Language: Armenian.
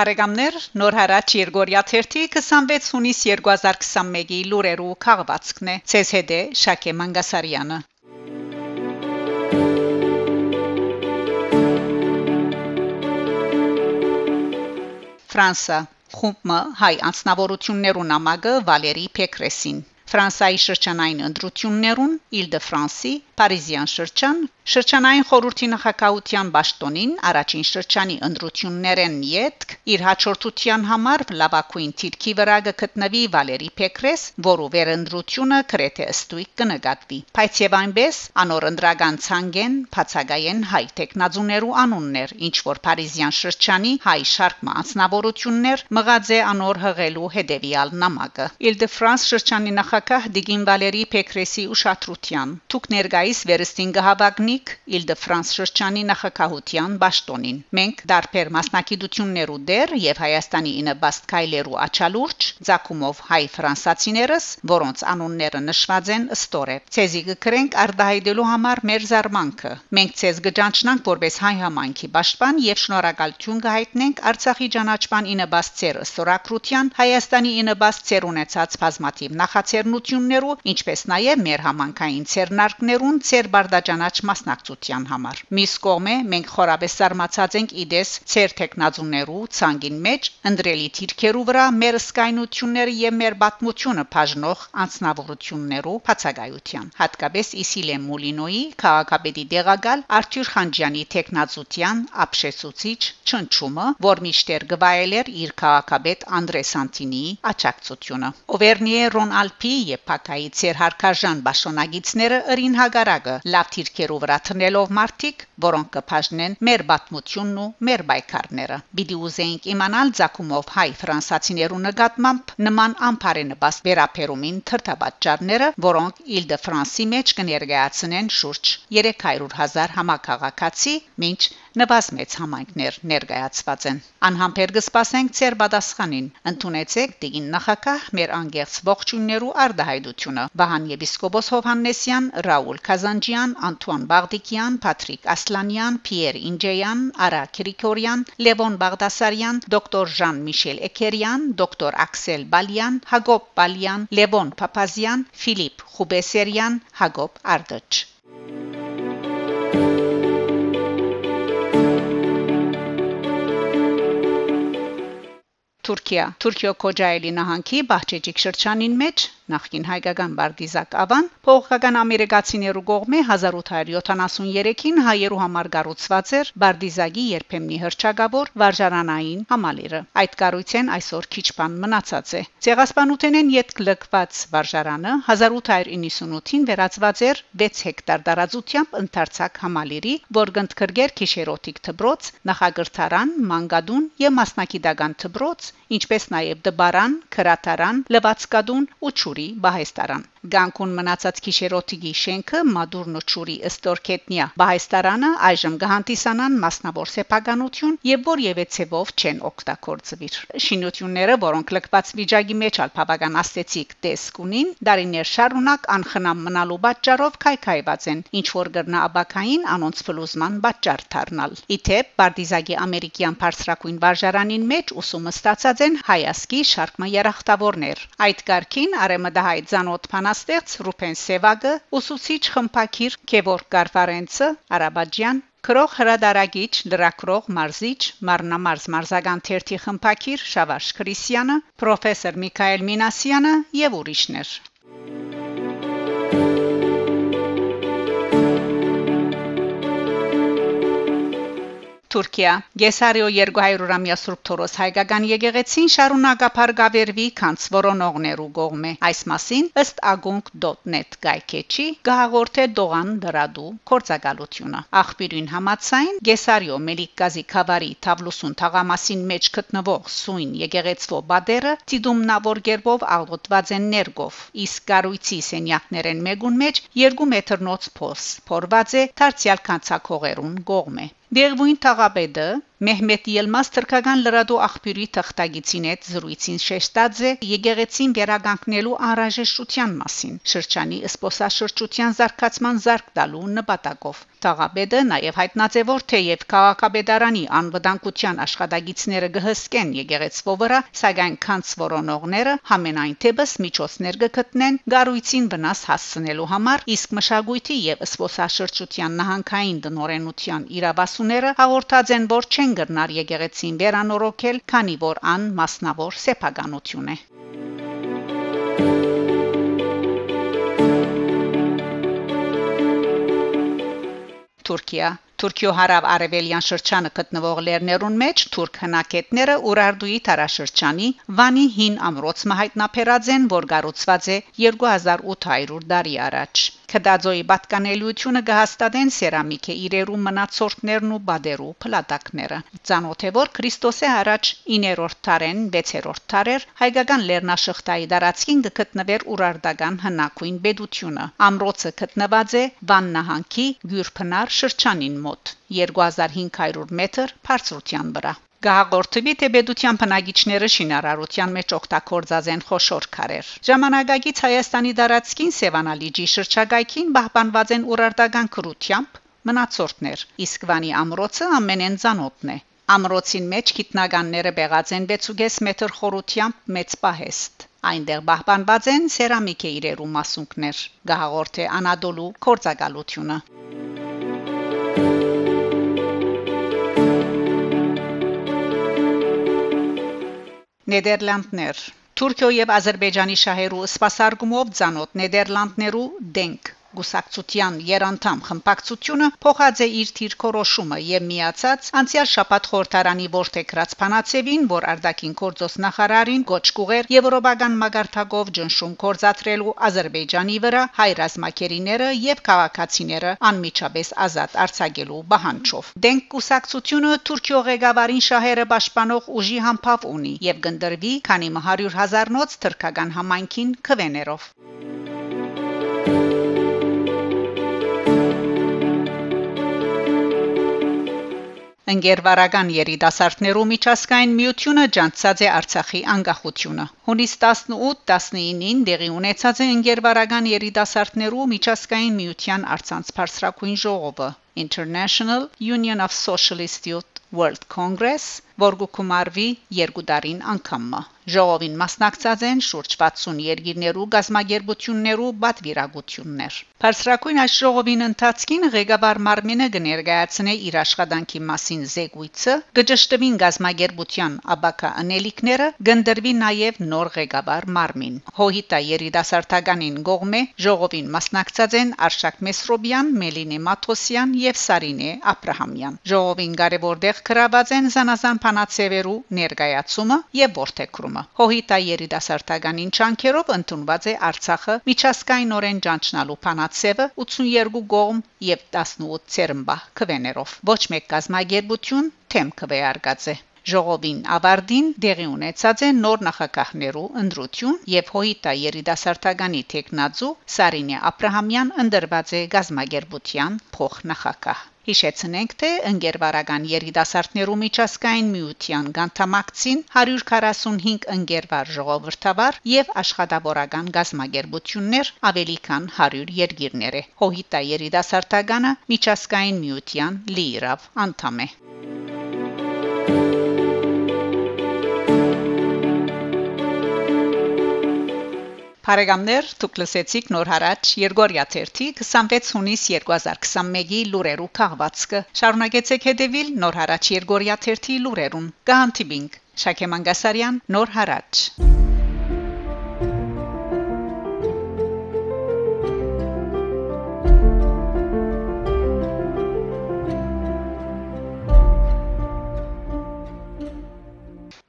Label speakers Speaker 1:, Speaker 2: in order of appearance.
Speaker 1: Բարեկամներ, նոր հարաճ Երգորիա 1-ի 26 հունիս 2021-ի լուրերու քաղվածքն է։ ՑՍՀԴ Շակե Մանգասարյանը Ֆրանսա խումբը հայ անձնավորություններուն ամագը Վալերի Պեկրեսին Ֆրանսայի շրջանային ընտրություններուն Իլ-դե-Ֆրանսի Փարիզյան շրջան Շրջանային խորհրդի նախակահության ճշտոնին առաջին շրջանի ընտրություններեն յետք իր հաջորդության համար լավակույն թիրքի վրա գտնվի Վալերի Պեկրես, որը վերընտրությունը քրեթե ըստույք կնկատվի։ Բայց եւ այնպես անոր ընդրական ցանգեն բացագայեն հայ տեխնազուներու անուններ, ինչ որ Փարիզյան շրջանի հայ շարք մասնավորություններ մղած է անոր հղելու հետևյալ նամակը։ Իլ-դե-Ֆրանս շրջանի նախակահ Դիգին Վալերի Պեկրեսի ուշադրության։ Թուք ներկայիս վերստին գահավագնի Մոնիկ Իլ-դե-Ֆրանս շրջանի նախակահության ճշտոնին։ Մենք դարբեր մասնակցություններու դեր եւ Հայաստանի ինաբաստ քայլերու աչալուրջ ցակումով հայ ֆրանսացիներս, որոնց անունները նշված են ըստորե։ Ցեզի կրենք արդահայտելու համար մեր զարմանքը։ Մենք ցեզ կճանչնանք որպես հայ համայնքի պաշտպան եւ շնորհակալություն կհայտնենք Արցախի ճանաչման ինաբաստ ծեր ստորակրության Հայաստանի ինաբաստ ծեր ունեցած բազմաթիվ նախաձեռնություններու, ինչպես նաեւ մեր համանքային ցերնարկներուն ծեր բարդաճանաչ մասնակցության համար։ Միս կողմէ մենք խորաբես զարմացած ենք իդես ցեր տեխնազուներու ցանգին մեջ ընդրելի թիրքերու վրա մեր սկայնությունները եւ մեր բացմությունը բաժնող անձնավորություններու բացակայության։ Հատկապես Իսիլե Մոլինոյի քաղաքապետի դեղակալ Արթուր Խանջյանի տեխնազության ապշեցուցիչ չնչումը, որ միշտեր գվայել էր իր քաղաքապետ Անդրե Սանտինիի աճակցությունը։ Օվերնիե Ռոն Ալպի եւ Փակայի ցեր հարկաժան բաշոնագիցները ըրին հագարակը լավ թիրքերով վրա տնելով մարտիկ, որոնք կփաժնեն մեր բաթմությունն ու մեր բայկարները։ Բիդի ուզեինք իմանալ ցակումով հայ ֆրանսացիներու նկատմամբ նման ամփարենպաստ վերապերումին թրթաբաճարները, որոնք Իլ-դե-Ֆրանսի մեջ կներկայացնեն շուրջ 300.000 համակարգացի, ինչ նվազ մեծ համայնքներ ներկայացված են։ Անհամբեր կսպասենք ծեր պատասխանին։ Ընթունեցեք դին նախակահ մեր անգերց ողջույններու արդահայտությունը։ Վահան եպիսկոպոս Հովհաննեսյան, Ռաուլ Կազանջյան, Անտուան Բաղդիկյան, Փատրիկ Ասլանյան, Պիեր Ինջեյան, Արա Գրիգորյան, Լևոն Բաղդասարյան, դոկտոր Ժան Միշել Էքերյան, դոկտոր Աքսել Բալյան, Հակոբ Բալյան, Լևոն Փափազյան, Ֆիլիպ Խուբեսերյան, Հակոբ Արդաչ Թուրքիա Թուրքիո Քոջայելի նահանգի Բահչեջիկ շրջանին մեջ նախկին հայկական Բարտիզակ Ավան փողական ամերիկացիներու կողմէ 1873-ին հայերու համար կառուցված էր Բարտիզագի երբեմնի հրճագավոր վարժարանային համալիրը։ Այդ կառույցեն այսօր քիչ բան մնացած է։ Ցեղասպանութենեն յետ լքված վարժարանը 1898-ին վերածված էր 6 հեկտար տարածությամբ ընդարձակ համալիրի, որ գնդքրգեր քիշերոտիկ թբրոց, նախագրթարան, մանգադուն եւ մասնակիտական թբրոց, ինչպես նաեւ դբարան, քրատարան, լվացկադուն ու ճուրի բահեստարան Գանկուն մնացած քիշերոտիգի շենքը Մադուրնո ճուրի Ստորքետնիա Բայստարանը այժմ գահանտիսանան մասնավոր սեփականություն եւ որևէ ցևով չեն օգտագործվիր։ Շինությունները, որոնք լքված վիճակի մեջ ալփաբական աստեցիկ տեսք ունին, դարիներ շարունակ անխնամ մնալու պատճառով քայքայված են, ինչ որ գրնա աբակային անոնց ֆլուզման պատճառ դառնալ։ Իթեպ Բարտիզագի ամերիկյան բարձրակույն վարժարանին մեջ ուսումը ստացած են հայասկի շարքման երախտավորներ։ Այդ կարգին արեմդահայ ցանոթ բանաստեղծ Ռուփեն Սևագը, ուսուցիչ խմփակիր Քևոր Կարվարենցը, Արաբաջյան Քրող հրադարագիչ, լրակրող մարզիչ, մարնամարզ մարզական թերթի խմփակիր Շավարժ Քրիսյանը, պրոֆեսոր Միքայել Մինասյանը եւ ուրիշներ։ Թուրքիա Գեսարիո 200-ամյա Սուրբ Թորոս հայկական եկեղեցին շարունակապար գավերվի քանց որոնողներու գողմ է այս մասին ըստ agung.net գայքեչի գահաղորդե Դողան դրադու կորցակալությունը աղբյուրին համացայն Գեսարիո Մելիքգազի Խավարի Թավլուսուն թաղամասին մեջ գտնվող Սույն եկեղեցվո բադերը ծիդումնավոր ģերբով աղոտված են ներգով իսկ գարույցի սենյակներեն մեգուն մեջ 2 մետրնոց փոս փորված է դարձյալ կանցակողերուն գողմ է Դերվույն թաղապետը Մեհմեդ Ելմաս թրքական լրադու աղբյուրի թղթագիտին հետ զրույցին շեշտած է եկեղեցին վերագանքնելու անհրաժեշտության մասին շրջանի սփոսաշրջության զարգացման զարգ տալու նպատակով Տաղաբեդը նաև հայտնած է որ թեև քաղաքաբեդարանի անվտանգության աշխատագիցները գհսկեն եկեղեցվո վրա, սակայն քանց որոնողները համենայն թեպս միջոցներ կգտնեն գառույցին վնաս հասցնելու համար, իսկ մշակույթի եւ սփոսաշրջության նահանգային դնորենության իրավասուները հաղորդած են որ չեն գրնար եկեղեցին վերանորոգել, քանի որ ան մասնավոր սեփականություն է։ Թուրքիա. Թուրքիո հարավ արևելյան շրջանը գտնվող լեռներուն մեջ թուրք հնակետները Ուրարտուի տարաշրջանի Վանի հին ամրոցը հայտնաբերած են, որ կառուցված է 2800 տարի առաջ։ Քդաձոյի պատկանելությունը գահստադեն սերամիկե իրերու մնացորդներն ու բադերու փլատակները։ Ծանոթ է որ Քրիստոսի առաջ 9-րդ տարեն 6-րդ տարեր հայկական լեռնաշղթայի դարածքին գտնվեր ուրարտական հնակույն բեդությունը։ Ամրոցը գտնված է Վան նահանգի Գյուրփնար շրջանին մոտ 2500 մետր բարձրության վրա։ Գահաղորդվի տեբեդության բնագիչները շինարարության մեջ օգտագործած են խոշոր քարեր։ Ժամանակակից Հայաստանի դարածքին Սևանալիջի շրջակայքին պահպանված են ուրարտական քրությամբ մնացորդներ, իսկ Վանի ամրոցը ամենեն ցանոթն է։ Ամրոցին մեջ գիտնականները բեղած են 6.5 մետր խորությամբ մեծ պահեստ։ Այնտեղ պահպանված են սերամիկե իրերու մասունքներ։ Գահաղորդ է Անադոլու կորցակալությունը։ Նեդերլանդներ Թուրքիո եւ Ադրբեջանի շահերու սպասարկումով ցանոթ Նեդերլանդներու դենք Գուսակցության երանդամ խմբակցությունը փոխած է իր թիրքորոշումը եւ միացած անցյալ շաբաթ խորհրդարանի ворթեկրած փանացեվին, որ արդակին կորձոս նախարարին գոչ կուղեր եվրոպական մագարտակով ջնշում կորզատրելու Ադրբեջանի վրա հայրազմակերիները եւ քաղաքացիները անմիջապես ազատ արձակելու բանջով։ Դենք գուսակցությունը Թուրքիո ղեկավարին շահերը պաշտպանող ուժի համբավ ունի եւ գնդրվի, քանի 100 հազարնոց թրքական համայնքին քվեներով։ Thank you Ընկերվարական երիտասարդներու միջազգային միությունը ջանցած է Արցախի անկախությունը։ Հունիս 18-19-ին դեղի ունեցած է ընկերվարական երիտասարդներու միջազգային միության արցանց բարձրակույն ժողովը International Union of Socialist Youth World Congress, որ գումարվի երկու տարին անգամը։ Ժողովին մասնակցած են շուրջ 60 երկիրներու գազագերբություններու բատվիրագություններ։ Փարսրակույն այս ժողովին ընթացքին ղեկավար Մարմինը կներկայացնե իր աշխատանքի մասին զեկույցը, գճշտվին գազագերբության աբակա անելիքները, գնդրվի նաև նոր ղեկավար Մարմին։ Հոհիտա երիտասարդականին գողմե ժողովին մասնակցած են Արշակ Մեսրոբյան, Մելինե Մաթոսյան եւ Սարինե Աբրահամյան։ Ժողովին կարևոր դեղ գրաված են զանազան փանացևերու ներկայացումը եւ որթեքրումը կազմը։ Հոհիտա երիտասարդականին ճանկերով ընդունված է Արցախը միջազգայինորեն ճանչնալու փանացևը 82 գողմ եւ 18 ցերմբա քվեներով։ Ոչ մեկ կազմակերպություն թեմ քվեարկած է։ Ժողովին ավարտին դեղի ունեցած է նոր նախագահներու ընտրություն եւ հոյիտա երիտասարդականի տեխնազու Սարինե Աբրահամյան ընդրված է գազագերբության փոխնախագահ Հիշեցնենք, թե ընկերվարական երիտասարդներու միջազգային միության գանթամակցին 145 ընկերվար ժողովրդավար եւ աշխատավորական գազագերբություններ ավելի քան 100 երկիրներ է։ Հոհիտա երիտասարդականը միջազգային միության լիիրավ անդամ է։ Հարեգամներ դուք լսեցիք նոր հարաճ Երգորիա 3 26 հունիս 2021-ի լուրերու քաղվածքը շարունակեցեք հետևել նոր հարաճ Երգորիա 3 լուրերուն կհանդիպինք Շակե Մանգասարյան նոր հարաճ